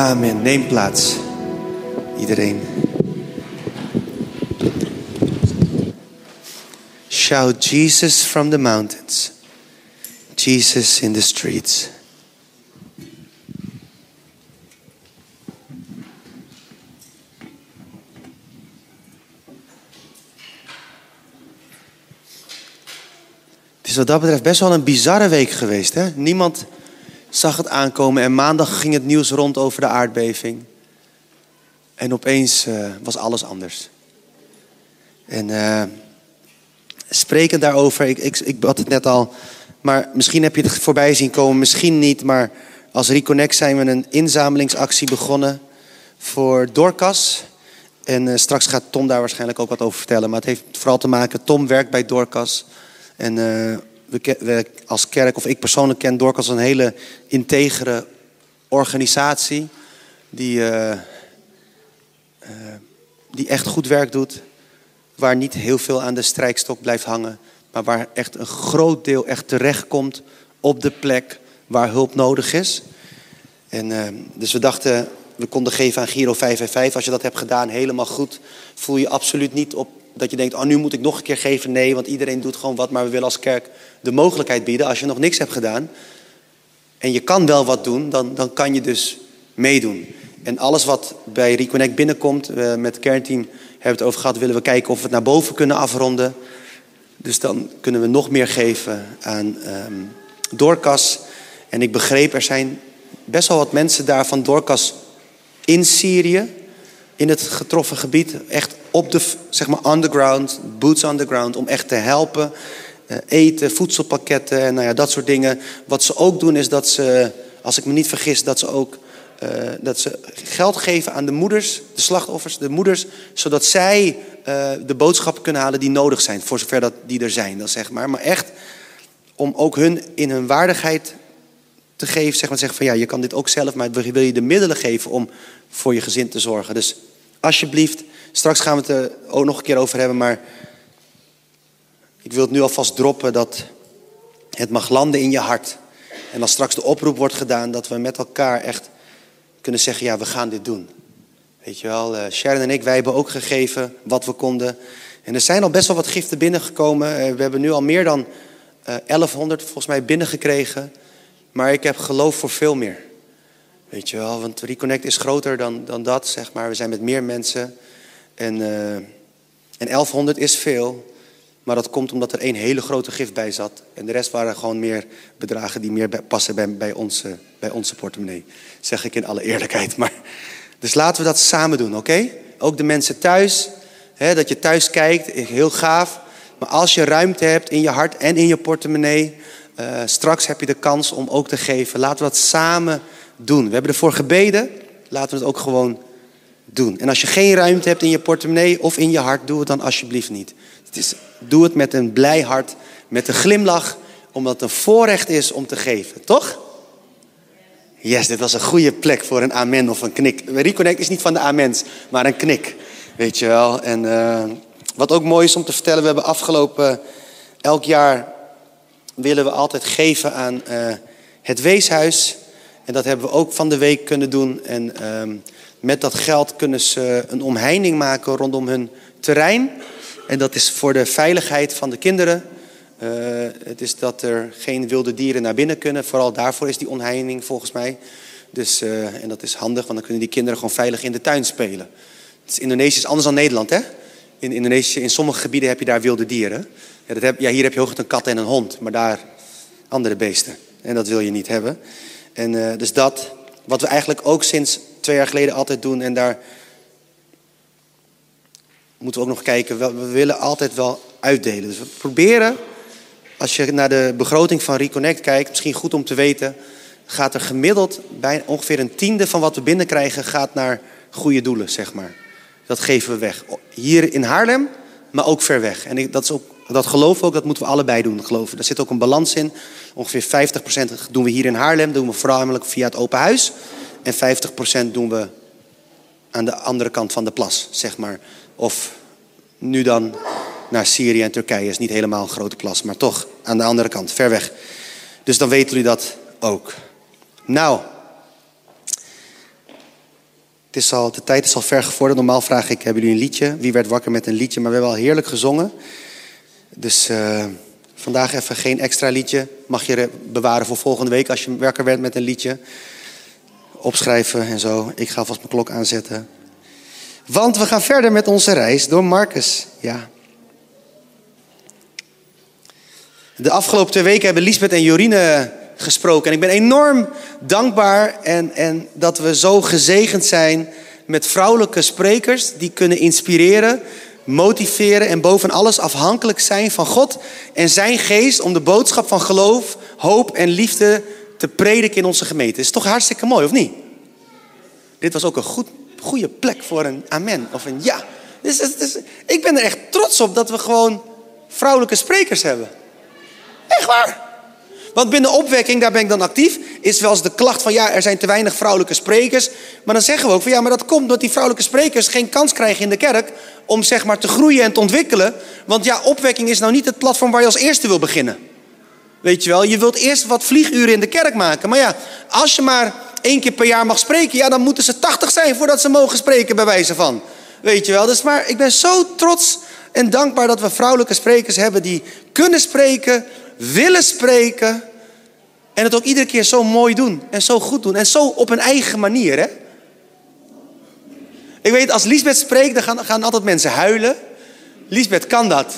Amen. Neem plaats. Iedereen. Shout Jesus from the mountains. Jesus in the streets. Het is wat dat betreft best wel een bizarre week geweest. Hè? Niemand zag het aankomen en maandag ging het nieuws rond over de aardbeving. En opeens uh, was alles anders. En uh, spreken daarover, ik, ik, ik had het net al, maar misschien heb je het voorbij zien komen, misschien niet. Maar als Reconnect zijn we een inzamelingsactie begonnen voor Dorcas. En uh, straks gaat Tom daar waarschijnlijk ook wat over vertellen. Maar het heeft vooral te maken, Tom werkt bij Dorcas. En we, als kerk, of ik persoonlijk ken Dorcas als een hele integere organisatie. Die, uh, uh, die echt goed werk doet. Waar niet heel veel aan de strijkstok blijft hangen. Maar waar echt een groot deel echt terechtkomt op de plek waar hulp nodig is. En, uh, dus we dachten, we konden geven aan Giro 555. Als je dat hebt gedaan, helemaal goed. Voel je absoluut niet op dat je denkt, oh nu moet ik nog een keer geven. Nee, want iedereen doet gewoon wat. Maar we willen als kerk de mogelijkheid bieden. Als je nog niks hebt gedaan en je kan wel wat doen, dan, dan kan je dus meedoen. En alles wat bij Reconnect binnenkomt, met het kernteam hebben het over gehad, willen we kijken of we het naar boven kunnen afronden. Dus dan kunnen we nog meer geven aan um. En ik begreep, er zijn best wel wat mensen daar van Doorkas in Syrië, in het getroffen gebied, echt op de zeg maar underground, boots on the ground, om echt te helpen. Uh, eten, voedselpakketten en nou ja, dat soort dingen. Wat ze ook doen is dat ze, als ik me niet vergis, dat ze ook uh, dat ze geld geven aan de moeders, de slachtoffers, de moeders, zodat zij uh, de boodschappen kunnen halen die nodig zijn, voor zover dat die er zijn, dan zeg maar. Maar echt om ook hun in hun waardigheid te geven, zeg maar, zeggen van ja, je kan dit ook zelf, maar wil je de middelen geven om voor je gezin te zorgen. Dus alsjeblieft, straks gaan we het er ook nog een keer over hebben, maar ik wil het nu alvast droppen dat het mag landen in je hart. En als straks de oproep wordt gedaan, dat we met elkaar echt kunnen zeggen, ja, we gaan dit doen. Weet je wel, uh, Sharon en ik, wij hebben ook gegeven wat we konden. En er zijn al best wel wat giften binnengekomen. Uh, we hebben nu al meer dan uh, eh, 1100 volgens mij binnengekregen. Maar ik heb geloof voor veel meer. Weet je wel, want Reconnect is groter dan, dan dat, zeg maar. We zijn met meer mensen. En, en 1100 is veel. Maar dat komt omdat er één hele grote gift bij zat. En de rest waren gewoon meer bedragen die meer passen bij, bij, onze, bij onze portemonnee. Zeg ik in alle eerlijkheid. Maar, dus laten we dat samen doen, oké? Ook de mensen thuis. Hè, dat je thuis kijkt, heel gaaf. Maar als je ruimte hebt in je hart en in je portemonnee. Uh, straks heb je de kans om ook te geven. Laten we dat samen doen. We hebben ervoor gebeden. Laten we het ook gewoon doen. En als je geen ruimte hebt in je portemonnee of in je hart, doe het dan alsjeblieft niet. Het is, doe het met een blij hart, met een glimlach, omdat het een voorrecht is om te geven, toch? Yes, dit was een goede plek voor een amen of een knik. Reconnect is niet van de amens, maar een knik, weet je wel. En uh, wat ook mooi is om te vertellen, we hebben afgelopen, elk jaar willen we altijd geven aan uh, het weeshuis. En dat hebben we ook van de week kunnen doen. En uh, met dat geld kunnen ze een omheining maken rondom hun terrein. En dat is voor de veiligheid van de kinderen. Uh, het is dat er geen wilde dieren naar binnen kunnen. Vooral daarvoor is die onheining volgens mij. Dus, uh, en dat is handig, want dan kunnen die kinderen gewoon veilig in de tuin spelen. Dus Indonesië is anders dan Nederland, hè? In Indonesië, in sommige gebieden heb je daar wilde dieren. Ja, dat heb, ja, hier heb je hooguit een kat en een hond, maar daar andere beesten. En dat wil je niet hebben. En uh, dus dat, wat we eigenlijk ook sinds twee jaar geleden altijd doen, en daar moeten we ook nog kijken. We willen altijd wel uitdelen. Dus we proberen, als je naar de begroting van Reconnect kijkt, misschien goed om te weten, gaat er gemiddeld bij ongeveer een tiende van wat we binnenkrijgen, gaat naar goede doelen, zeg maar. Dat geven we weg. Hier in Haarlem, maar ook ver weg. En dat, is ook, dat we ook, dat moeten we allebei doen, geloven. Daar zit ook een balans in. Ongeveer 50% doen we hier in Haarlem, doen we voornamelijk via het open huis. En 50% doen we aan de andere kant van de plas, zeg maar. Of nu dan naar Syrië en Turkije. Is niet helemaal een grote plas, maar toch aan de andere kant, ver weg. Dus dan weten jullie dat ook. Nou, Het is al, de tijd is al ver gevorderd. Normaal vraag ik, hebben jullie een liedje? Wie werd wakker met een liedje? Maar we hebben al heerlijk gezongen. Dus uh, vandaag even geen extra liedje. Mag je bewaren voor volgende week als je wakker werd met een liedje. Opschrijven en zo. Ik ga vast mijn klok aanzetten. Want we gaan verder met onze reis door Marcus. Ja. De afgelopen twee weken hebben Lisbeth en Jorine gesproken. En ik ben enorm dankbaar en, en dat we zo gezegend zijn met vrouwelijke sprekers die kunnen inspireren, motiveren en boven alles afhankelijk zijn van God en zijn geest om de boodschap van geloof, hoop en liefde te prediken in onze gemeente. Is toch hartstikke mooi, of niet? Dit was ook een goed, goede plek voor een amen of een ja. Dus, ik ben er echt trots op dat we gewoon vrouwelijke sprekers hebben. Echt waar. Want binnen opwekking, daar ben ik dan actief, is wel eens de klacht van ja, er zijn te weinig vrouwelijke sprekers. Maar dan zeggen we ook van ja, maar dat komt omdat die vrouwelijke sprekers geen kans krijgen in de kerk om zeg maar te groeien en te ontwikkelen. Want ja, opwekking is nou niet het platform waar je als eerste wil beginnen. Weet je wel, je wilt eerst wat vlieguren in de kerk maken. Maar ja, als je maar één keer per jaar mag spreken, ja, dan moeten ze tachtig zijn voordat ze mogen spreken, bij wijze van. Weet je wel, dus maar ik ben zo trots en dankbaar dat we vrouwelijke sprekers hebben die kunnen spreken, willen spreken. En het ook iedere keer zo mooi doen en zo goed doen. En zo op een eigen manier. Hè? Ik weet, als Lisbeth spreekt, dan gaan, gaan altijd mensen huilen. Lisbeth kan dat.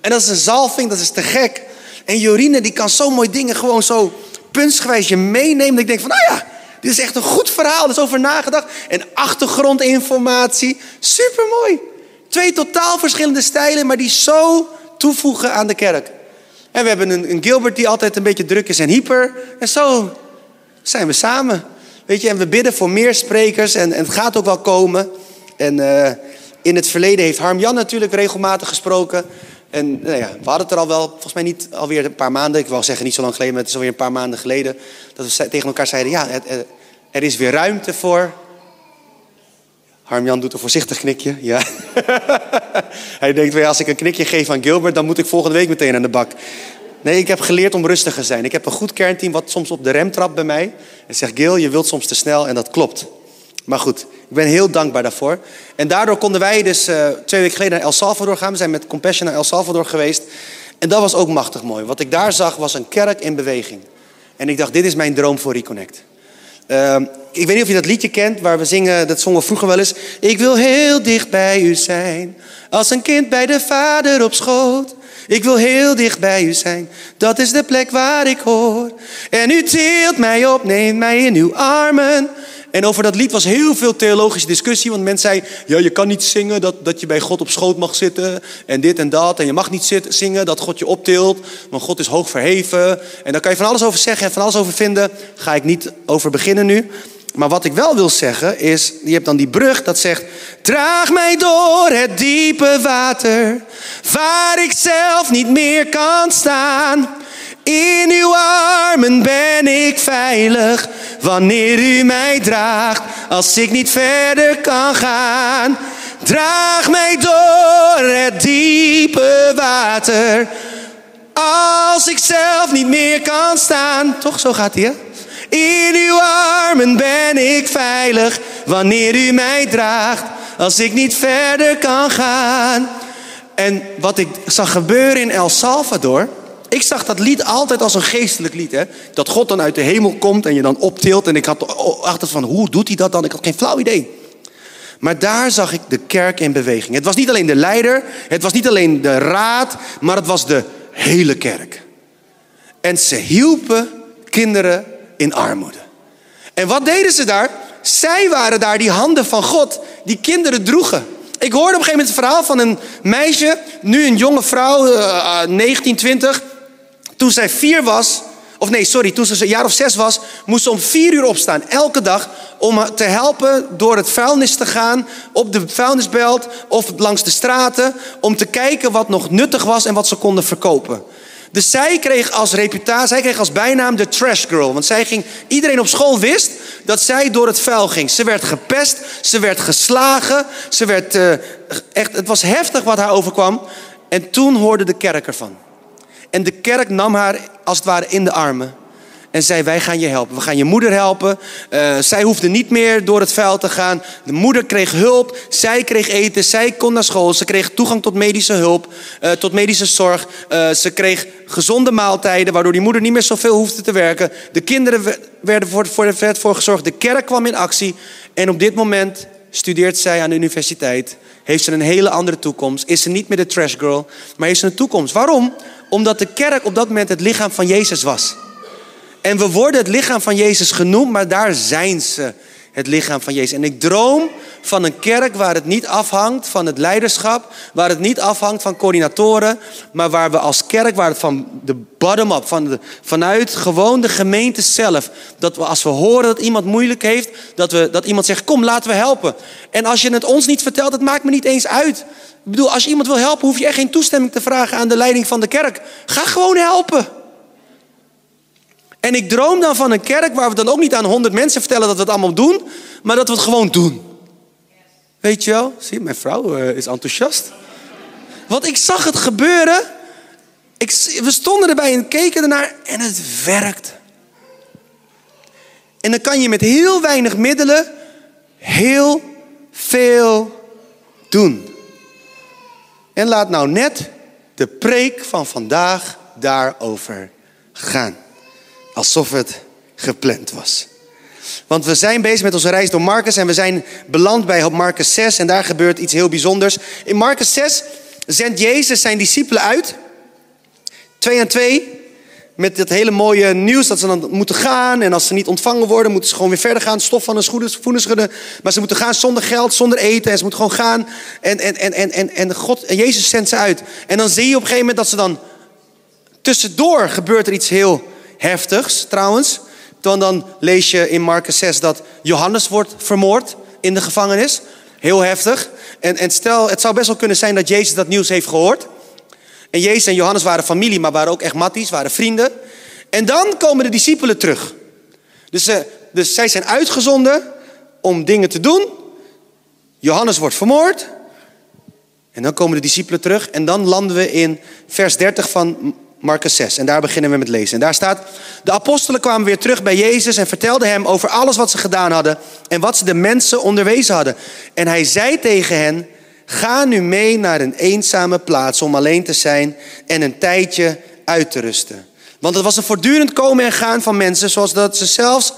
En dat is een zalving, dat is te gek. En Jorine, die kan zo mooi dingen gewoon zo puntsgewijs je meenemen. Dat ik denk van, nou ja, dit is echt een goed verhaal. Er is over nagedacht. En achtergrondinformatie. Supermooi. Twee totaal verschillende stijlen, maar die zo toevoegen aan de kerk. En we hebben een, een, Gilbert die altijd een beetje druk is en hyper. En zo zijn we samen. Weet je, en we bidden voor meer sprekers en, het gaat ook wel komen. En uh, in het verleden heeft Harm Jan natuurlijk regelmatig gesproken. En nou ja, we hadden het er al wel, volgens mij niet alweer een paar maanden. Ik wil zeggen niet zo lang geleden, maar het is alweer een paar maanden geleden. Dat we tegen elkaar zeiden, ja, er is weer ruimte voor Harmjan doet een voorzichtig knikje. Ja. Hij denkt, als ik een knikje geef aan Gilbert, dan moet ik volgende week meteen aan de bak. Nee, ik heb geleerd om rustig te zijn. Ik heb een goed kernteam wat soms op de rem trapt bij mij. En zegt, Gil, je wilt soms te snel en dat klopt. Maar goed, ik ben heel dankbaar daarvoor. En daardoor konden wij dus uh, twee weken geleden naar El Salvador gaan. We zijn met Compassion naar El Salvador geweest. En dat was ook machtig mooi. Wat ik daar zag was een kerk in beweging. En ik dacht, dit is mijn droom voor Reconnect. Uh, ik weet niet of je dat liedje kent, waar we zingen, dat zongen we vroeger wel eens. Ik wil heel dicht bij u zijn, als een kind bij de vader op schoot. Ik wil heel dicht bij u zijn, dat is de plek waar ik hoor. En u tilt mij op, neemt mij in uw armen. En over dat lied was heel veel theologische discussie. Want mensen zeiden, ja, je kan niet zingen dat, dat je bij God op schoot mag zitten. En dit en dat. En je mag niet zingen dat God je optilt. Want God is hoog verheven. En daar kan je van alles over zeggen en van alles over vinden. Ga ik niet over beginnen nu. Maar wat ik wel wil zeggen is, je hebt dan die brug dat zegt, draag mij door het diepe water, waar ik zelf niet meer kan staan. In uw armen ben ik veilig, wanneer u mij draagt, als ik niet verder kan gaan. Draag mij door het diepe water, als ik zelf niet meer kan staan. Toch, zo gaat hij, hè? In uw armen ben ik veilig wanneer u mij draagt, als ik niet verder kan gaan. En wat ik zag gebeuren in El Salvador, ik zag dat lied altijd als een geestelijk lied. Hè? Dat God dan uit de hemel komt en je dan optilt. En ik had achter van, hoe doet hij dat dan? Ik had geen flauw idee. Maar daar zag ik de kerk in beweging. Het was niet alleen de leider, het was niet alleen de raad, maar het was de hele kerk. En ze hielpen kinderen in armoede. En wat deden ze daar? Zij waren daar die handen van God die kinderen droegen. Ik hoorde op een gegeven moment het verhaal van een meisje, nu een jonge vrouw, uh, 19, 20. Toen zij vier was, of nee, sorry, toen ze een jaar of zes was, moest ze om vier uur opstaan, elke dag, om te helpen door het vuilnis te gaan, op de vuilnisbelt of langs de straten, om te kijken wat nog nuttig was en wat ze konden verkopen. Dus zij kreeg als reputatie, zij kreeg als bijnaam de trash girl. Want zij ging, iedereen op school wist dat zij door het vuil ging. Ze werd gepest, ze werd geslagen, ze werd uh, echt, het was heftig wat haar overkwam. En toen hoorde de kerk ervan. En de kerk nam haar als het ware in de armen. en zei: Wij gaan je helpen. We gaan je moeder helpen. Uh, zij hoefde niet meer door het vuil te gaan. De moeder kreeg hulp. Zij kreeg eten. Zij kon naar school. Ze kreeg toegang tot medische hulp, uh, tot medische zorg. Uh, ze kreeg gezonde maaltijden, waardoor die moeder niet meer zoveel hoefde te werken. De kinderen werden voor, voor, werd voor gezorgd. De kerk kwam in actie. En op dit moment studeert zij aan de universiteit. Heeft ze een hele andere toekomst. Is ze niet meer de trash girl, maar heeft ze een toekomst. Waarom? Omdat de kerk op dat moment het lichaam van Jezus was. En we worden het lichaam van Jezus genoemd, maar daar zijn ze het lichaam van Jezus. En ik droom van een kerk waar het niet afhangt van het leiderschap, waar het niet afhangt van coördinatoren, maar waar we als kerk, waar het van de bottom-up, van de, vanuit gewoon de gemeente zelf, dat we als we horen dat iemand moeilijk heeft, dat, we, dat iemand zegt, kom laten we helpen. En als je het ons niet vertelt, het maakt me niet eens uit. Ik bedoel, als je iemand wil helpen, hoef je echt geen toestemming te vragen aan de leiding van de kerk. Ga gewoon helpen. En ik droom dan van een kerk waar we dan ook niet aan honderd mensen vertellen dat we het allemaal doen, maar dat we het gewoon doen. Weet je wel? Zie, mijn vrouw uh, is enthousiast. Want ik zag het gebeuren. Ik, we stonden erbij en keken ernaar en het werkt. En dan kan je met heel weinig middelen heel veel doen. En laat nou net de preek van vandaag daarover gaan. Alsof het gepland was. Want we zijn bezig met onze reis door Marcus en we zijn beland bij Marcus 6 en daar gebeurt iets heel bijzonders. In Marcus 6 zendt Jezus zijn discipelen uit. Twee aan twee. Met dat hele mooie nieuws dat ze dan moeten gaan. En als ze niet ontvangen worden, moeten ze gewoon weer verder gaan. Stof van hun schoenen schudden. Maar ze moeten gaan zonder geld, zonder eten. En ze moeten gewoon gaan. En, en, en, en, en, en, God, en Jezus zendt ze uit. En dan zie je op een gegeven moment dat ze dan... Tussendoor gebeurt er iets heel heftigs trouwens. Dan, dan lees je in Marcus 6 dat Johannes wordt vermoord in de gevangenis. Heel heftig. En, en stel, het zou best wel kunnen zijn dat Jezus dat nieuws heeft gehoord. En Jezus en Johannes waren familie, maar waren ook echt matties, waren vrienden. En dan komen de discipelen terug. Dus, uh, dus zij zijn uitgezonden om dingen te doen. Johannes wordt vermoord. En dan komen de discipelen terug. En dan landen we in vers 30 van Marcus 6. En daar beginnen we met lezen. En daar staat: De apostelen kwamen weer terug bij Jezus en vertelden hem over alles wat ze gedaan hadden en wat ze de mensen onderwezen hadden. En hij zei tegen hen: Ga nu mee naar een eenzame plaats om alleen te zijn en een tijdje uit te rusten. Want het was een voortdurend komen en gaan van mensen, zoals dat ze zelfs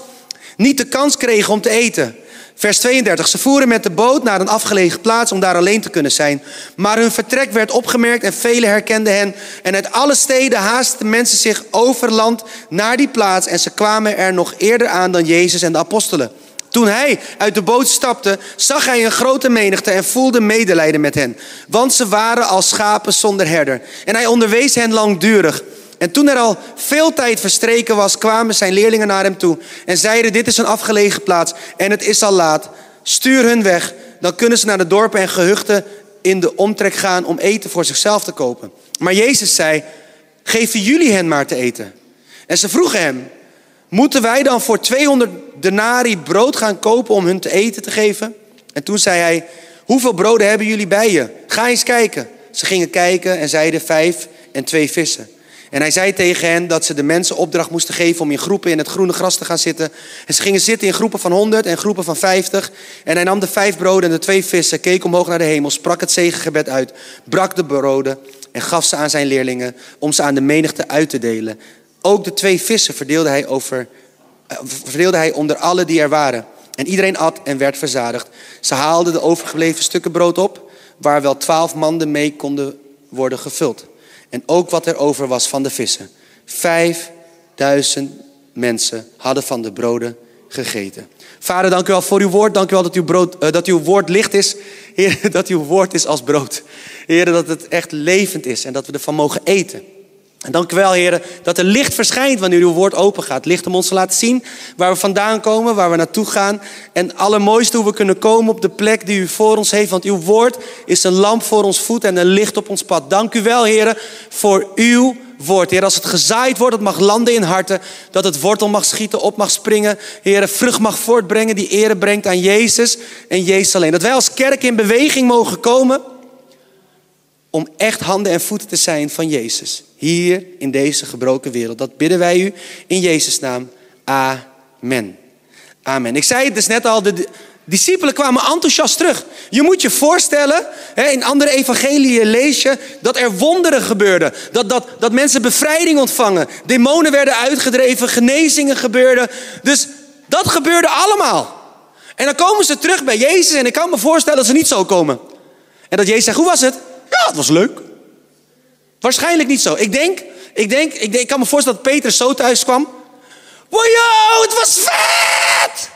niet de kans kregen om te eten. Vers 32. Ze voeren met de boot naar een afgelegen plaats om daar alleen te kunnen zijn. Maar hun vertrek werd opgemerkt en velen herkenden hen. En uit alle steden haasten mensen zich over land naar die plaats. En ze kwamen er nog eerder aan dan Jezus en de apostelen. Toen hij uit de boot stapte, zag hij een grote menigte en voelde medelijden met hen. Want ze waren als schapen zonder herder. En hij onderwees hen langdurig. En toen er al veel tijd verstreken was, kwamen zijn leerlingen naar hem toe en zeiden: Dit is een afgelegen plaats en het is al laat. Stuur hun weg, dan kunnen ze naar de dorpen en gehuchten in de omtrek gaan om eten voor zichzelf te kopen. Maar Jezus zei: Geven jullie hen maar te eten. En ze vroegen hem: Moeten wij dan voor 200 denari brood gaan kopen om hun te eten te geven? En toen zei hij: Hoeveel broden hebben jullie bij je? Ga eens kijken. Ze gingen kijken en zeiden vijf en twee vissen. En hij zei tegen hen dat ze de mensen opdracht moesten geven om in groepen in het groene gras te gaan zitten. En ze gingen zitten in groepen van 100 en groepen van 50. En hij nam de vijf broden en de twee vissen, keek omhoog naar de hemel, sprak het zegengebed uit, brak de broden en gaf ze aan zijn leerlingen om ze aan de menigte uit te delen. Ook de twee vissen verdeelde hij, over, eh, verdeelde hij onder alle die er waren. En iedereen at en werd verzadigd. Ze haalden de overgebleven stukken brood op, waar wel twaalf manden mee konden worden gevuld. En ook wat er over was van de vissen. Vijfduizend mensen hadden van de broden gegeten. Vader, dank u wel voor uw woord. Dank u wel dat uw, brood, uh, dat uw woord licht is. Heer, dat uw woord is als brood. Heer, dat het echt levend is en dat we ervan mogen eten. En dank u wel, heren, dat er licht verschijnt wanneer uw woord open gaat. Licht om ons te laten zien waar we vandaan komen, waar we naartoe gaan. En allermooiste hoe we kunnen komen op de plek die u voor ons heeft. Want uw woord is een lamp voor ons voet en een licht op ons pad. Dank u wel, heren, voor uw woord. Heer, als het gezaaid wordt, het mag landen in harten. Dat het wortel mag schieten, op mag springen. Heer, vrucht mag voortbrengen die ere brengt aan Jezus en Jezus alleen. Dat wij als kerk in beweging mogen komen om echt handen en voeten te zijn van Jezus. Hier in deze gebroken wereld. Dat bidden wij u in Jezus' naam. Amen. Amen. Ik zei het dus net al, de discipelen kwamen enthousiast terug. Je moet je voorstellen, in andere evangeliën lees je dat er wonderen gebeurden. Dat, dat, dat mensen bevrijding ontvangen. Demonen werden uitgedreven, genezingen gebeurden. Dus dat gebeurde allemaal. En dan komen ze terug bij Jezus en ik kan me voorstellen dat ze niet zo komen. En dat Jezus zegt, hoe was het? Ja, het was leuk. Waarschijnlijk niet zo. Ik denk, ik denk, ik, denk, ik kan me voorstellen dat Peter zo thuis kwam. Wow, het was vet!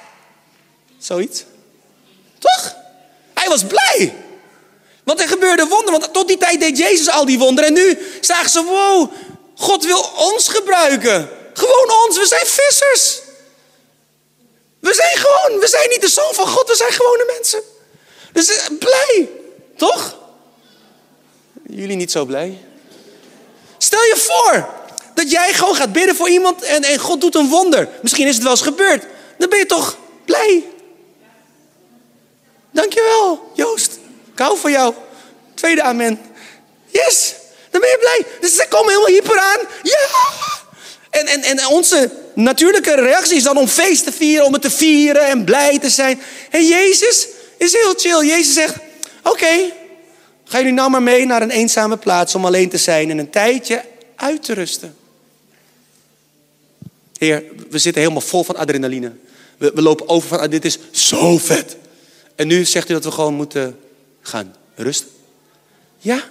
Zoiets. Toch? Hij was blij. Want er gebeurde wonderen. Want tot die tijd deed Jezus al die wonderen. En nu zagen ze, wow, God wil ons gebruiken. Gewoon ons, we zijn vissers. We zijn gewoon, we zijn niet de zoon van God, we zijn gewone mensen. Dus eh, blij, toch? Jullie niet zo blij? Stel je voor dat jij gewoon gaat bidden voor iemand en, en God doet een wonder. Misschien is het wel eens gebeurd. Dan ben je toch blij? Dankjewel, Joost. Ik hou van jou. Tweede amen. Yes, dan ben je blij. Dus ze komen helemaal hyper aan. Ja! En, en, en onze natuurlijke reactie is dan om feest te vieren, om het te vieren en blij te zijn. En Jezus is heel chill. Jezus zegt, oké, ga jullie nou maar mee naar een eenzame plaats om alleen te zijn en een tijdje uit te rusten. Heer, we zitten helemaal vol van adrenaline. We, we lopen over van, dit is zo vet. En nu zegt u dat we gewoon moeten gaan rusten. Ja,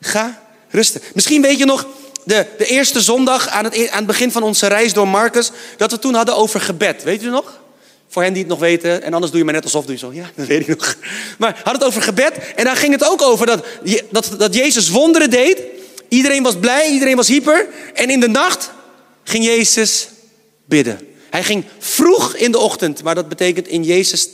ga rusten. Misschien weet je nog de, de eerste zondag aan het, aan het begin van onze reis door Marcus, dat we toen hadden over gebed. Weet u nog? Voor hen die het nog weten. En anders doe je maar net alsof doe je zo. Ja, dat weet ik nog. Maar had het over gebed. En daar ging het ook over dat, dat, dat Jezus wonderen deed. Iedereen was blij, iedereen was hyper. En in de nacht ging Jezus bidden. Hij ging vroeg in de ochtend. Maar dat betekent in Jezus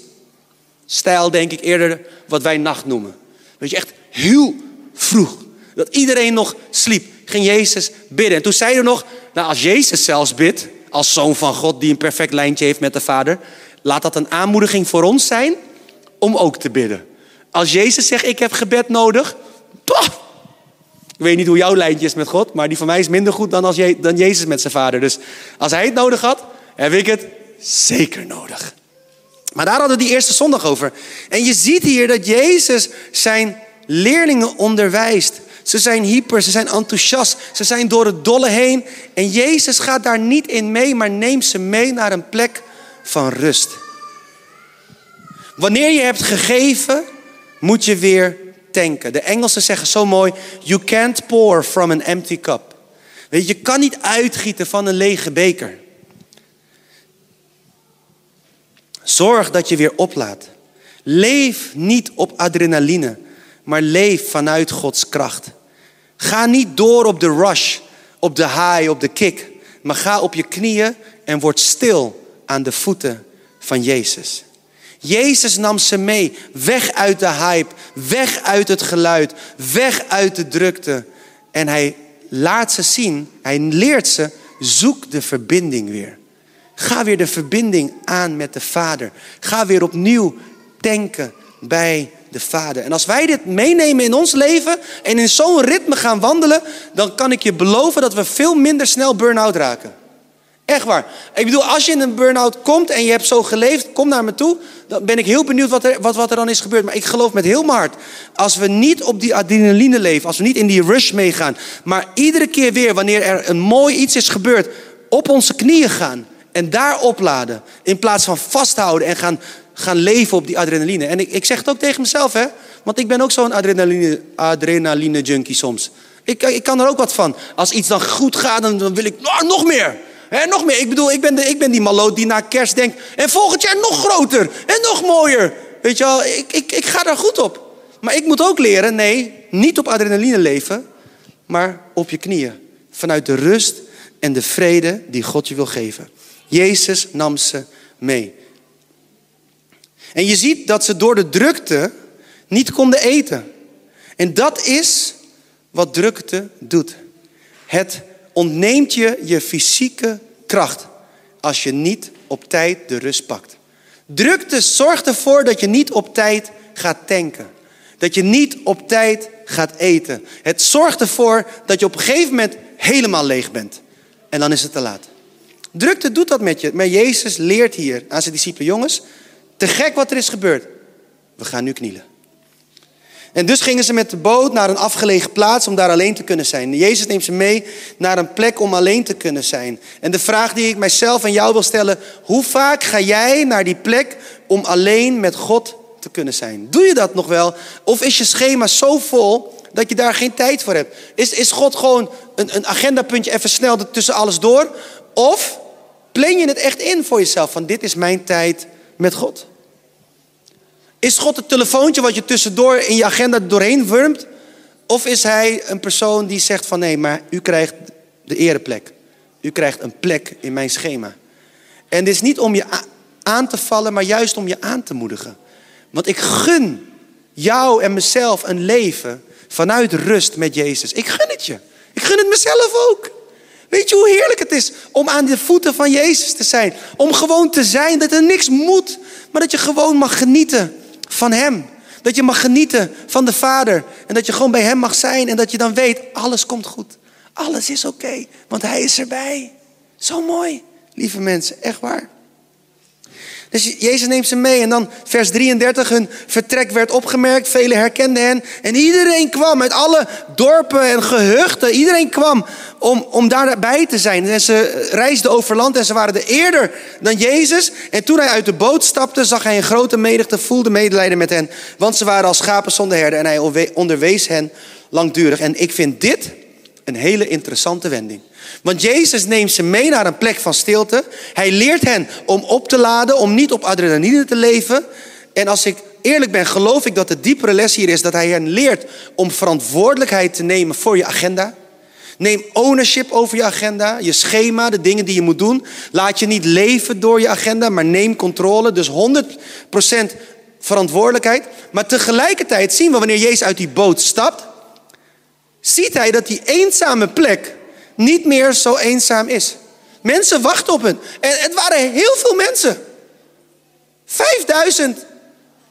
stijl denk ik eerder wat wij nacht noemen. Weet je, echt heel vroeg. Dat iedereen nog sliep, ging Jezus bidden. En toen zei hij nog, nou als Jezus zelfs bidt, als zoon van God die een perfect lijntje heeft met de Vader, laat dat een aanmoediging voor ons zijn om ook te bidden. Als Jezus zegt, ik heb gebed nodig, ik weet niet hoe jouw lijntje is met God, maar die van mij is minder goed dan, als dan Jezus met zijn Vader. Dus als hij het nodig had, heb ik het zeker nodig. Maar daar hadden we die eerste zondag over. En je ziet hier dat Jezus zijn leerlingen onderwijst. Ze zijn hyper, ze zijn enthousiast, ze zijn door het dolle heen. En Jezus gaat daar niet in mee, maar neemt ze mee naar een plek van rust. Wanneer je hebt gegeven, moet je weer tanken. De Engelsen zeggen zo mooi: You can't pour from an empty cup. Weet je, je kan niet uitgieten van een lege beker. Zorg dat je weer oplaat. Leef niet op adrenaline, maar leef vanuit Gods kracht. Ga niet door op de rush, op de high, op de kick, maar ga op je knieën en word stil aan de voeten van Jezus. Jezus nam ze mee, weg uit de hype, weg uit het geluid, weg uit de drukte. En hij laat ze zien, hij leert ze, zoek de verbinding weer. Ga weer de verbinding aan met de Vader. Ga weer opnieuw denken bij de Vader. En als wij dit meenemen in ons leven en in zo'n ritme gaan wandelen, dan kan ik je beloven dat we veel minder snel burn-out raken. Echt waar. Ik bedoel, als je in een burn-out komt en je hebt zo geleefd, kom naar me toe. Dan ben ik heel benieuwd wat er, wat, wat er dan is gebeurd. Maar ik geloof met heel mijn hart, als we niet op die adrenaline leven, als we niet in die rush meegaan, maar iedere keer weer wanneer er een mooi iets is gebeurd, op onze knieën gaan en daar opladen. In plaats van vasthouden en gaan, gaan leven op die adrenaline. En ik, ik zeg het ook tegen mezelf, hè. Want ik ben ook zo'n adrenaline, adrenaline junkie soms. Ik, ik kan er ook wat van. Als iets dan goed gaat, dan, wil ik nou, nog meer. He, nog meer. Ik bedoel, ik ben, de, ik ben die maloot die na kerst denkt... en volgend jaar nog groter en nog mooier. Weet je wel, ik, ik, ik ga daar goed op. Maar ik moet ook leren, nee, niet op adrenaline leven... maar op je knieën. Vanuit de rust en de vrede die God je wil geven. Jezus nam ze mee. En je ziet dat ze door de drukte niet konden eten. En dat is wat drukte doet. Het ontneemt je je fysieke kracht als je niet op tijd de rust pakt. Drukte zorgt ervoor dat je niet op tijd gaat tanken. Dat je niet op tijd gaat eten. Het zorgt ervoor dat je op een gegeven moment helemaal leeg bent. En dan is het te laat. Drukte doet dat met je. Maar Jezus leert hier aan zijn discipelen: jongens, te gek wat er is gebeurd. We gaan nu knielen. En dus gingen ze met de boot naar een afgelegen plaats om daar alleen te kunnen zijn. Jezus neemt ze mee naar een plek om alleen te kunnen zijn. En de vraag die ik mijzelf en jou wil stellen: hoe vaak ga jij naar die plek om alleen met God te kunnen zijn? Doe je dat nog wel? Of is je schema zo vol dat je daar geen tijd voor hebt? Is, is God gewoon een, een agendapuntje even snel tussen alles door? Of plan je het echt in voor jezelf van dit is mijn tijd met God? Is God het telefoontje wat je tussendoor in je agenda doorheen wurmt? Of is hij een persoon die zegt van nee, maar u krijgt de ereplek. U krijgt een plek in mijn schema. En dit is niet om je aan te vallen, maar juist om je aan te moedigen. Want ik gun jou en mezelf een leven vanuit rust met Jezus. Ik gun het je. Ik gun het mezelf ook. Weet je hoe heerlijk het is om aan de voeten van Jezus te zijn? Om gewoon te zijn, dat er niks moet, maar dat je gewoon mag genieten van Hem. Dat je mag genieten van de Vader. En dat je gewoon bij Hem mag zijn. En dat je dan weet, alles komt goed. Alles is oké, want Hij is erbij. Zo mooi, lieve mensen, echt waar. Dus Jezus neemt ze mee en dan vers 33, hun vertrek werd opgemerkt, velen herkenden hen. En iedereen kwam uit alle dorpen en gehuchten, iedereen kwam om, om daarbij te zijn. En ze reisden over land en ze waren er eerder dan Jezus. En toen hij uit de boot stapte, zag hij een grote menigte, voelde medelijden met hen. Want ze waren als schapen zonder herder en hij onderwees hen langdurig. En ik vind dit een hele interessante wending. Want Jezus neemt ze mee naar een plek van stilte. Hij leert hen om op te laden, om niet op adrenaline te leven. En als ik eerlijk ben, geloof ik dat de diepere les hier is dat hij hen leert om verantwoordelijkheid te nemen voor je agenda. Neem ownership over je agenda, je schema, de dingen die je moet doen. Laat je niet leven door je agenda, maar neem controle. Dus 100% verantwoordelijkheid. Maar tegelijkertijd zien we wanneer Jezus uit die boot stapt, ziet hij dat die eenzame plek niet meer zo eenzaam is. Mensen wachten op hem. En het waren heel veel mensen. 5000.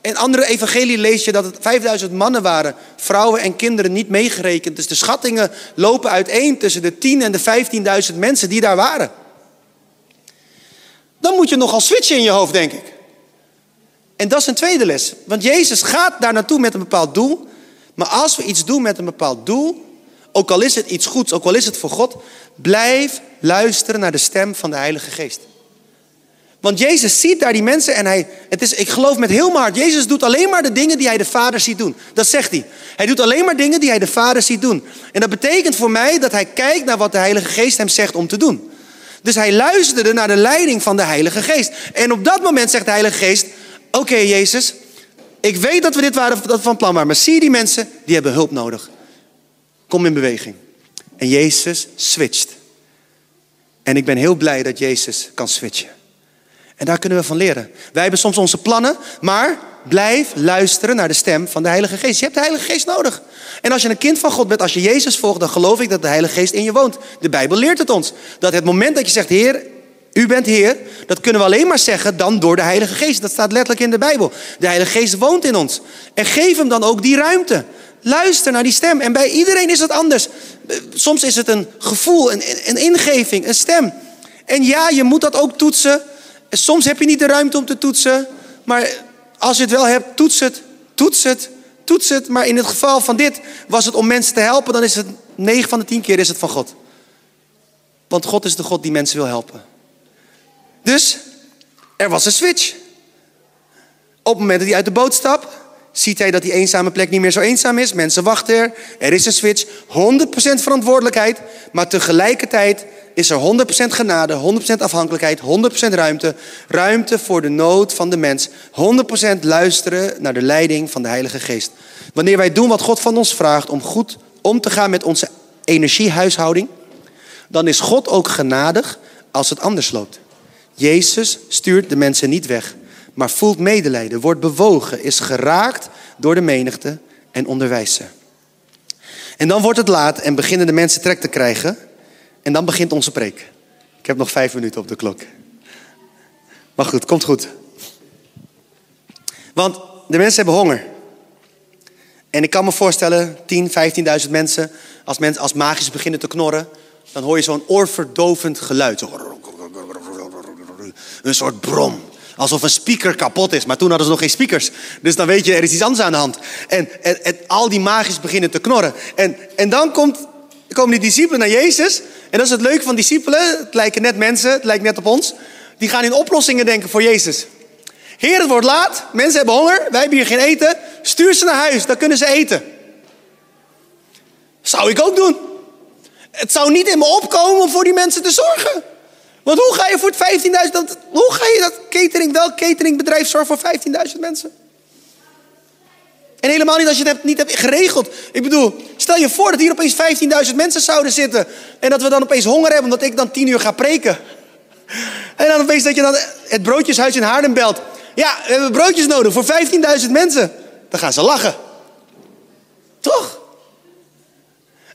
In andere evangelie lees je dat het 5000 mannen waren. Vrouwen en kinderen niet meegerekend. Dus de schattingen lopen uiteen tussen de 10 en de 15.000 mensen die daar waren. Dan moet je nogal switchen in je hoofd, denk ik. En dat is een tweede les. Want Jezus gaat daar naartoe met een bepaald doel. Maar als we iets doen met een bepaald doel, ook al is het iets goeds, ook al is het voor God, blijf luisteren naar de stem van de Heilige Geest. Want Jezus ziet daar die mensen en hij, het is, ik geloof met heel mijn hart, Jezus doet alleen maar de dingen die hij de Vader ziet doen. Dat zegt hij. Hij doet alleen maar dingen die hij de Vader ziet doen. En dat betekent voor mij dat hij kijkt naar wat de Heilige Geest hem zegt om te doen. Dus hij luisterde naar de leiding van de Heilige Geest. En op dat moment zegt de Heilige Geest: Oké, Jezus, ik weet dat we dit waren, dat van plan waren, maar zie je die mensen, die hebben hulp nodig. Kom in beweging. En Jezus switcht. En ik ben heel blij dat Jezus kan switchen. En daar kunnen we van leren. Wij hebben soms onze plannen, maar blijf luisteren naar de stem van de Heilige Geest. Je hebt de Heilige Geest nodig. En als je een kind van God bent, als je Jezus volgt, dan geloof ik dat de Heilige Geest in je woont. De Bijbel leert het ons. Dat het moment dat je zegt, Heer, u bent Heer, dat kunnen we alleen maar zeggen dan door de Heilige Geest. Dat staat letterlijk in de Bijbel. De Heilige Geest woont in ons. En geef hem dan ook die ruimte. Luister naar die stem. En bij iedereen is het anders. Soms is het een gevoel, een, een ingeving, een stem. En ja, je moet dat ook toetsen. Soms heb je niet de ruimte om te toetsen. Maar als je het wel hebt, toets het, toets het, toets het. Maar in het geval van dit was het om mensen te helpen. Dan is het 9 van de 10 keer is het van God. Want God is de God die mensen wil helpen. Dus er was een switch. Op het moment dat hij uit de boot stapt, ziet hij dat die eenzame plek niet meer zo eenzaam is. Mensen wachten er. Er is een switch. 100% verantwoordelijkheid. Maar tegelijkertijd is er 100% genade, 100% afhankelijkheid, 100% ruimte. Ruimte voor de nood van de mens. 100% luisteren naar de leiding van de Heilige Geest. Wanneer wij doen wat God van ons vraagt om goed om te gaan met onze energiehuishouding, dan is God ook genadig als het anders loopt. Jezus stuurt de mensen niet weg maar voelt medelijden, wordt bewogen, is geraakt door de menigte en onderwijst ze. En dan wordt het laat en beginnen de mensen trek te krijgen. En dan begint onze preek. Ik heb nog vijf minuten op de klok. Maar goed, komt goed. Want de mensen hebben honger. En ik kan me voorstellen, 10, 15.000 mensen, als, mensen, als magisch beginnen te knorren, dan hoor je zo'n oorverdovend geluid. Zo. Een soort brom. Alsof een speaker kapot is. Maar toen hadden ze nog geen speakers. Dus dan weet je, er is iets anders aan de hand. En, al die magisch beginnen te knorren. En, en dan komt, komen die discipelen naar Jezus. En dat is het leuke van discipelen. Het lijken net mensen, het lijkt net op ons. Die gaan in oplossingen denken voor Jezus. Heer, het wordt laat. Mensen hebben honger. Wij hebben hier geen eten. Stuur ze naar huis, dan kunnen ze eten. Zou ik ook doen. Het zou niet in me opkomen om voor die mensen te zorgen. Want hoe ga je voor het 15.000, hoe ga je dat catering, welk cateringbedrijf zorgen voor 15.000 mensen? En helemaal niet als je het niet hebt geregeld. Ik bedoel, stel je voor dat hier opeens 15.000 mensen zouden zitten. En dat we dan opeens honger hebben omdat ik dan 10 uur ga preken. En dan opeens dat je dan het broodjeshuis in Haarlem belt. Ja, we hebben broodjes nodig voor 15.000 mensen. Dan gaan ze lachen. Toch?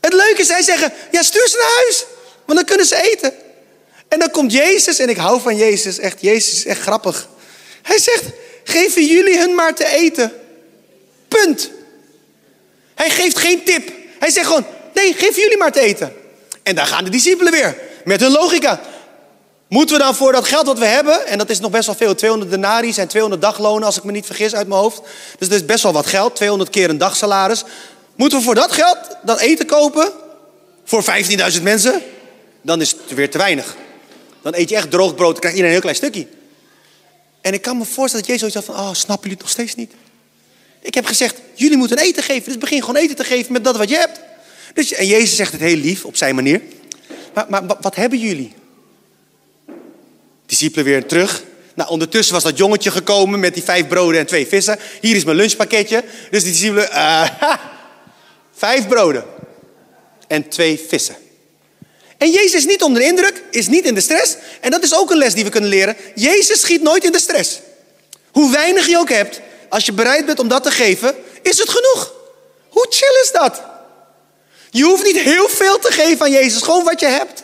Het leuke is, zij zeggen, ja stuur ze naar huis. Want dan kunnen ze eten. En dan komt Jezus, en ik hou van Jezus, echt, Jezus is echt grappig. Hij zegt, geven jullie hun maar te eten. Punt. Hij geeft geen tip. Hij zegt gewoon, nee, geef jullie maar te eten. En daar gaan de discipelen weer, met hun logica. Moeten we dan voor dat geld wat we hebben, en dat is nog best wel veel, 200 denari zijn 200 daglonen als ik me niet vergis uit mijn hoofd. Dus dat is best wel wat geld, 200 keer een dagsalaris. Moeten we voor dat geld dan eten kopen? Voor 15.000 mensen? Dan is het weer te weinig. Dan eet je echt droog brood, dan krijg je een heel klein stukje. En ik kan me voorstellen dat Jezus zoiets had van, oh, snappen jullie het nog steeds niet? Ik heb gezegd, jullie moeten eten geven. Dus begin gewoon eten te geven met dat wat je hebt. Dus, en Jezus zegt het heel lief, op zijn manier. Maar, maar wat hebben jullie? Discipelen weer terug. Nou, ondertussen was dat jongetje gekomen met die vijf broden en twee vissen. Hier is mijn lunchpakketje. Dus die discipelen, uh, vijf broden en twee vissen. En Jezus is niet onder de indruk, is niet in de stress. En dat is ook een les die we kunnen leren. Jezus schiet nooit in de stress. Hoe weinig je ook hebt, als je bereid bent om dat te geven, is het genoeg. Hoe chill is dat? Je hoeft niet heel veel te geven aan Jezus, gewoon wat je hebt.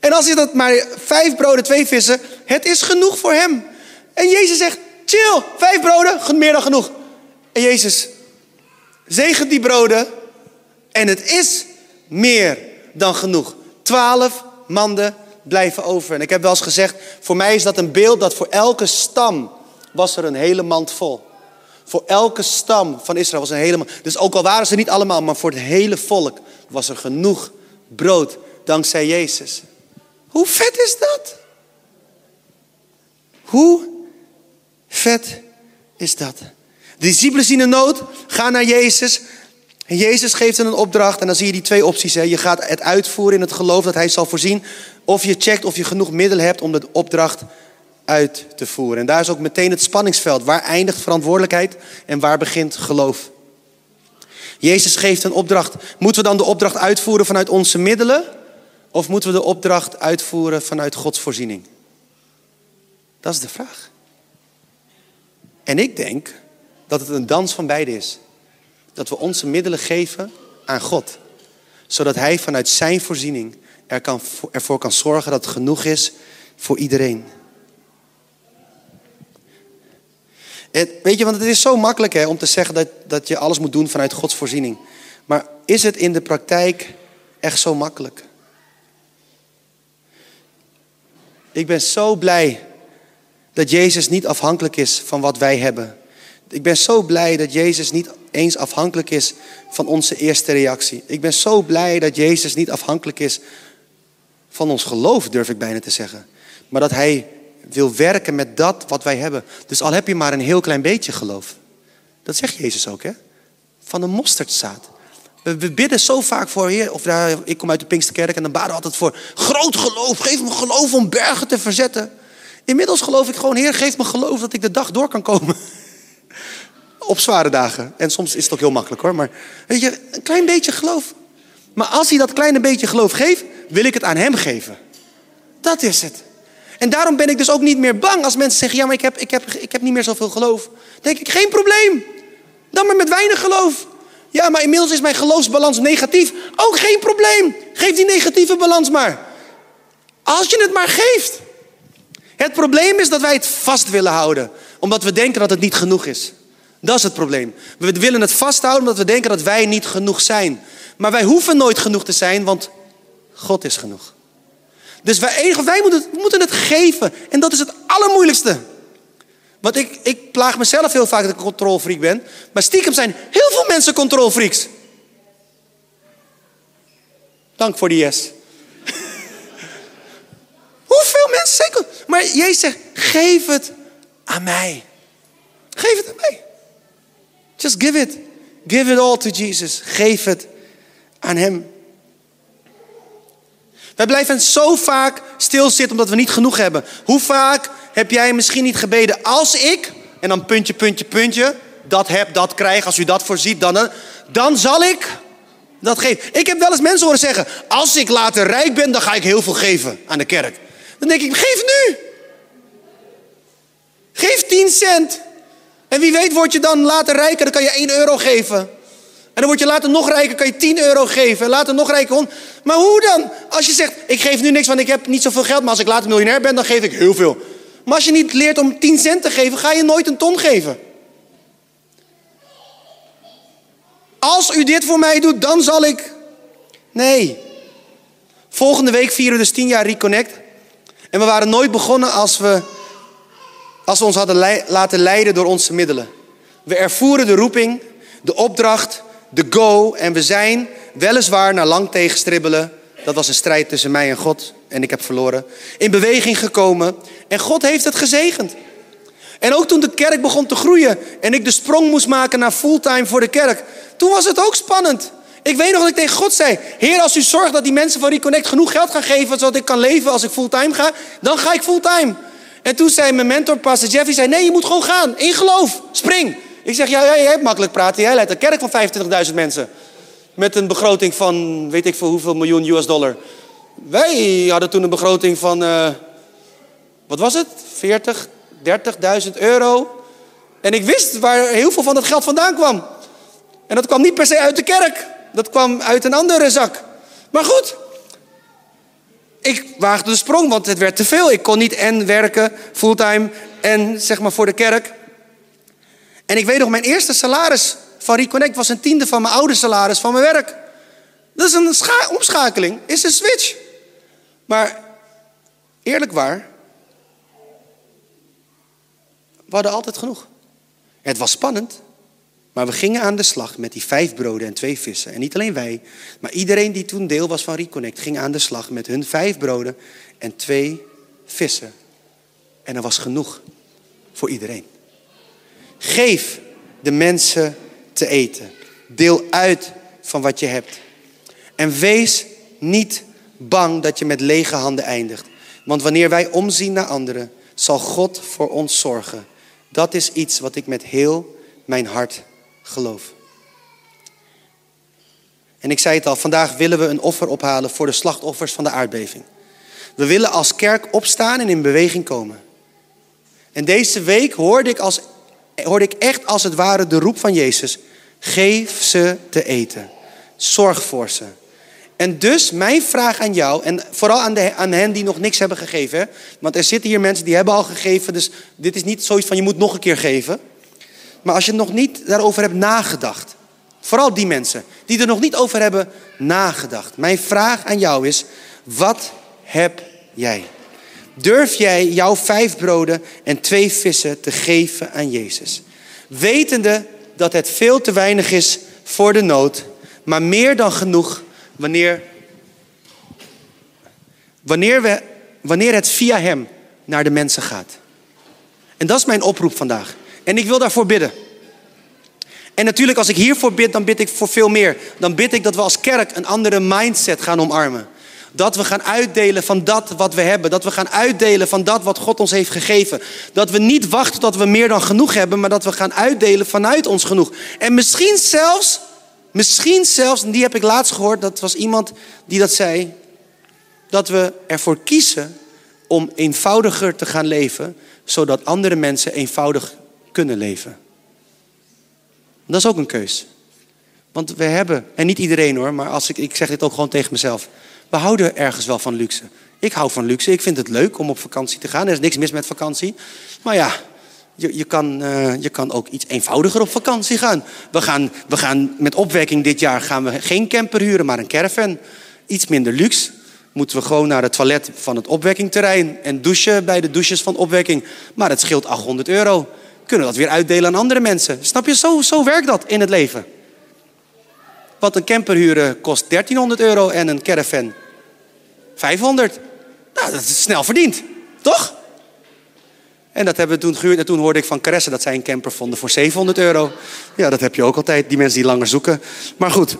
En als je dat maar vijf broden, twee vissen, het is genoeg voor hem. En Jezus zegt, chill, vijf broden, meer dan genoeg. En Jezus zegent die broden en het is meer dan genoeg. Twaalf manden blijven over. En ik heb wel eens gezegd, voor mij is dat een beeld dat voor elke stam was er een hele mand vol. Voor elke stam van Israël was een hele mand. Dus ook al waren ze niet allemaal, maar voor het hele volk was er genoeg brood dankzij Jezus. Hoe vet is dat? Hoe vet is dat? De discipelen zien een nood, gaan naar Jezus. En Jezus geeft een opdracht en dan zie je die twee opties. Hè. Je gaat het uitvoeren in het geloof dat hij zal voorzien. Of je checkt of je genoeg middelen hebt om de opdracht uit te voeren. En daar is ook meteen het spanningsveld. Waar eindigt verantwoordelijkheid en waar begint geloof? Jezus geeft een opdracht. Moeten we dan de opdracht uitvoeren vanuit onze middelen? Of moeten we de opdracht uitvoeren vanuit Gods voorziening? Dat is de vraag. En ik denk dat het een dans van beide is. Dat we onze middelen geven aan God. Zodat Hij vanuit Zijn voorziening er kan, ervoor kan zorgen dat het genoeg is voor iedereen. Weet je, want het is zo makkelijk hè, om te zeggen dat, dat je alles moet doen vanuit Gods voorziening. Maar is het in de praktijk echt zo makkelijk? Ik ben zo blij dat Jezus niet afhankelijk is van wat wij hebben. Ik ben zo blij dat Jezus niet eens afhankelijk is van onze eerste reactie. Ik ben zo blij dat Jezus niet afhankelijk is van ons geloof, durf ik bijna te zeggen. Maar dat Hij wil werken met dat wat wij hebben. Dus al heb je maar een heel klein beetje geloof. Dat zegt Jezus ook, hè? Van een mosterdzaad. We bidden zo vaak voor, Heer, of daar, ik kom uit de Pinksterkerk en dan baden we altijd voor groot geloof. Geef me geloof om bergen te verzetten. Inmiddels geloof ik gewoon, Heer, geef me geloof dat ik de dag door kan komen. Op zware dagen. En soms is het ook heel makkelijk hoor. Maar weet je, een klein beetje geloof. Maar als hij dat kleine beetje geloof geeft, wil ik het aan hem geven. Dat is het. En daarom ben ik dus ook niet meer bang als mensen zeggen: Ja, maar ik heb, ik heb, ik heb niet meer zoveel geloof. Denk ik: Geen probleem. Dan maar met weinig geloof. Ja, maar inmiddels is mijn geloofsbalans negatief. Ook geen probleem. Geef die negatieve balans maar. Als je het maar geeft. Het probleem is dat wij het vast willen houden, omdat we denken dat het niet genoeg is. Dat is het probleem. We willen het vasthouden omdat we denken dat wij niet genoeg zijn. Maar wij hoeven nooit genoeg te zijn, want God is genoeg. Dus wij, wij moeten, moeten het geven. En dat is het allermoeilijkste. Want ik, ik plaag mezelf heel vaak dat ik een controlfreak ben. Maar stiekem zijn heel veel mensen controlfreaks. Dank voor die yes. Hoeveel mensen zijn Maar Jezus zegt, geef het aan mij. Geef het aan mij. Just give it. Give it all to Jesus. Geef het aan Hem. Wij blijven zo vaak stilzitten omdat we niet genoeg hebben. Hoe vaak heb jij misschien niet gebeden als ik, en dan puntje, puntje, puntje, dat heb, dat krijg, als u dat voorziet, dan, dan zal ik dat geven. Ik heb wel eens mensen horen zeggen, als ik later rijk ben, dan ga ik heel veel geven aan de kerk. Dan denk ik, geef nu. Geef 10 cent. En wie weet word je dan later rijker, dan kan je 1 euro geven. En dan word je later nog rijker, kan je 10 euro geven. En later nog rijker. Maar hoe dan? Als je zegt, ik geef nu niks, want ik heb niet zoveel geld. Maar als ik later miljonair ben, dan geef ik heel veel. Maar als je niet leert om 10 cent te geven, ga je nooit een ton geven. Als u dit voor mij doet, dan zal ik. Nee. Volgende week vieren we dus 10 jaar Reconnect. En we waren nooit begonnen als we, als we ons hadden laten leiden door onze middelen. We ervoeren de roeping, de opdracht, de go. En we zijn weliswaar na lang tegenstribbelen. Dat was een strijd tussen mij en God. En ik heb verloren. In beweging gekomen. En God heeft het gezegend. En ook toen de kerk begon te groeien. En ik de sprong moest maken naar fulltime voor de kerk. Toen was het ook spannend. Ik weet nog dat ik tegen God zei: Heer, als u zorgt dat die mensen van Reconnect genoeg geld gaan geven. zodat ik kan leven als ik fulltime ga. dan ga ik fulltime. En toen zei mijn mentor, Pastor Jeffy: zei, Nee, je moet gewoon gaan. In geloof. Spring. Ik zeg, ja, jij hebt makkelijk praten. Jij leidt een kerk van 25.000 mensen. Met een begroting van, weet ik veel hoeveel miljoen US dollar. Wij hadden toen een begroting van, uh, wat was het? 40, 30.000 euro. En ik wist waar heel veel van dat geld vandaan kwam. En dat kwam niet per se uit de kerk. Dat kwam uit een andere zak. Maar goed, ik waagde de sprong, want het werd te veel. Ik kon niet en werken fulltime en zeg maar voor de kerk. En ik weet nog, mijn eerste salaris van Reconnect was een tiende van mijn oude salaris van mijn werk. Dat is een omschakeling, is een switch. Maar eerlijk waar, we hadden altijd genoeg. Het was spannend, maar we gingen aan de slag met die vijf broden en twee vissen. En niet alleen wij, maar iedereen die toen deel was van Reconnect ging aan de slag met hun vijf broden en twee vissen. En er was genoeg voor iedereen. Geef de mensen te eten. Deel uit van wat je hebt. En wees niet bang dat je met lege handen eindigt. Want wanneer wij omzien naar anderen, zal God voor ons zorgen. Dat is iets wat ik met heel mijn hart geloof. En ik zei het al, vandaag willen we een offer ophalen voor de slachtoffers van de aardbeving. We willen als kerk opstaan en in beweging komen. En deze week hoorde ik als hoorde ik echt als het ware de roep van Jezus. Geef ze te eten. Zorg voor ze. En dus mijn vraag aan jou, en vooral aan, de, aan hen die nog niks hebben gegeven. Want er zitten hier mensen die hebben al gegeven. Dus dit is niet zoiets van je moet nog een keer geven. Maar als je nog niet daarover hebt nagedacht. Vooral die mensen die er nog niet over hebben nagedacht. Mijn vraag aan jou is, wat heb jij? Durf jij jouw vijf broden en twee vissen te geven aan Jezus? Wetende dat het veel te weinig is voor de nood, maar meer dan genoeg wanneer, wanneer, we, wanneer het via Hem naar de mensen gaat. En dat is mijn oproep vandaag. En ik wil daarvoor bidden. En natuurlijk, als ik hiervoor bid, dan bid ik voor veel meer. Dan bid ik dat we als kerk een andere mindset gaan omarmen. Dat we gaan uitdelen van dat wat we hebben. Dat we gaan uitdelen van dat wat God ons heeft gegeven. Dat we niet wachten tot we meer dan genoeg hebben, maar dat we gaan uitdelen vanuit ons genoeg. En misschien zelfs, misschien zelfs, en die heb ik laatst gehoord, dat was iemand die dat zei, dat we ervoor kiezen om eenvoudiger te gaan leven, zodat andere mensen eenvoudig kunnen leven. Dat is ook een keus. Want we hebben, en niet iedereen hoor, maar als ik, ik zeg dit ook gewoon tegen mezelf. We houden ergens wel van luxe. Ik hou van luxe. Ik vind het leuk om op vakantie te gaan. Er is niks mis met vakantie. Maar ja, Je, je, kan, eh, je kan ook iets eenvoudiger op vakantie gaan. We, gaan. we gaan met opwekking dit jaar gaan we geen camper huren, maar een caravan. Iets minder luxe. Moeten we gewoon naar het toilet van het opwekkingterrein en douchen bij de douches van opwekking. Maar het scheelt 800 euro. Kunnen we dat weer uitdelen aan andere mensen. Snap je? Zo, zo werkt dat in het leven. Want een camper huren kost 1300 euro en een caravan 500. Nou, dat is snel verdiend, toch? En dat hebben we toen gehuurd. En toen hoorde ik van Caresse dat zij een camper vonden voor 700 euro. Ja, dat heb je ook altijd, die mensen die langer zoeken. Maar goed,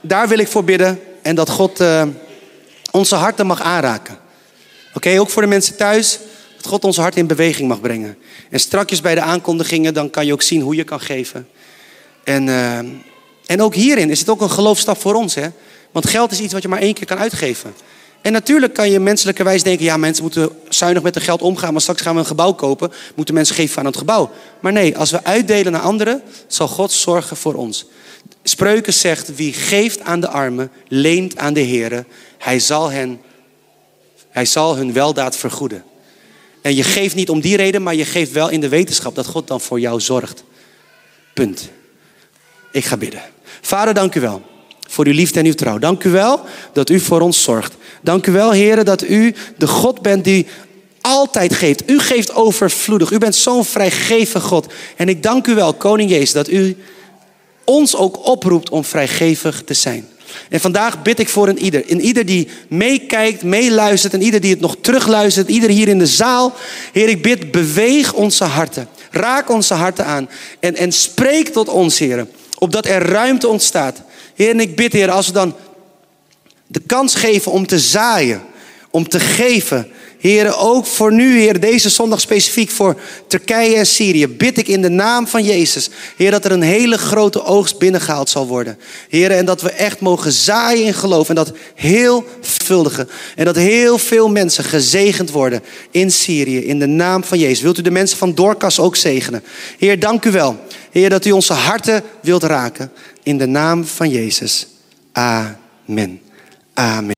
daar wil ik voor bidden. En dat God uh, onze harten mag aanraken. Oké, ook voor de mensen thuis. God onze hart in beweging mag brengen. En strakjes bij de aankondigingen, dan kan je ook zien hoe je kan geven. En, uh, en ook hierin is het ook een geloofstap voor ons. Hè? Want geld is iets wat je maar één keer kan uitgeven. En natuurlijk kan je menselijkerwijs denken, ja, mensen moeten zuinig met hun geld omgaan, maar straks gaan we een gebouw kopen, moeten mensen geven aan het gebouw. Maar nee, als we uitdelen naar anderen, zal God zorgen voor ons. Spreuken zegt, wie geeft aan de armen, leent aan de Heer, hij zal, hen, hij zal hun weldaad vergoeden. En je geeft niet om die reden, maar je geeft wel in de wetenschap dat God dan voor jou zorgt. Punt. Ik ga bidden. Vader, dank u wel voor uw liefde en uw trouw. Dank u wel dat u voor ons zorgt. Dank u wel, heren, dat u de God bent die altijd geeft. U geeft overvloedig. U bent zo'n vrijgevig God. En ik dank u wel, Koning Jezus, dat u ons ook oproept om vrijgevig te zijn. En vandaag bid ik voor een ieder. In ieder die meekijkt, meeluistert en ieder die het nog terugluistert. Ieder hier in de zaal. Heer, ik bid, beweeg onze harten. Raak onze harten aan. En, en spreek tot ons, Heer. Opdat er ruimte ontstaat. Heer, en ik bid, Heer, als we dan de kans geven om te zaaien, om te geven. Heren, ook voor nu, Heer, deze zondag specifiek voor Turkije en Syrië, bid ik in de naam van Jezus, Heer, dat er een hele grote oogst binnengehaald zal worden. Heer, en dat we echt mogen zaaien in geloof en dat heel vuldige en dat heel veel mensen gezegend worden in Syrië, in de naam van Jezus. Wilt u de mensen van Dorcas ook zegenen? Heer, dank u wel. Heer, dat u onze harten wilt raken in de naam van Jezus. Amen. Amen.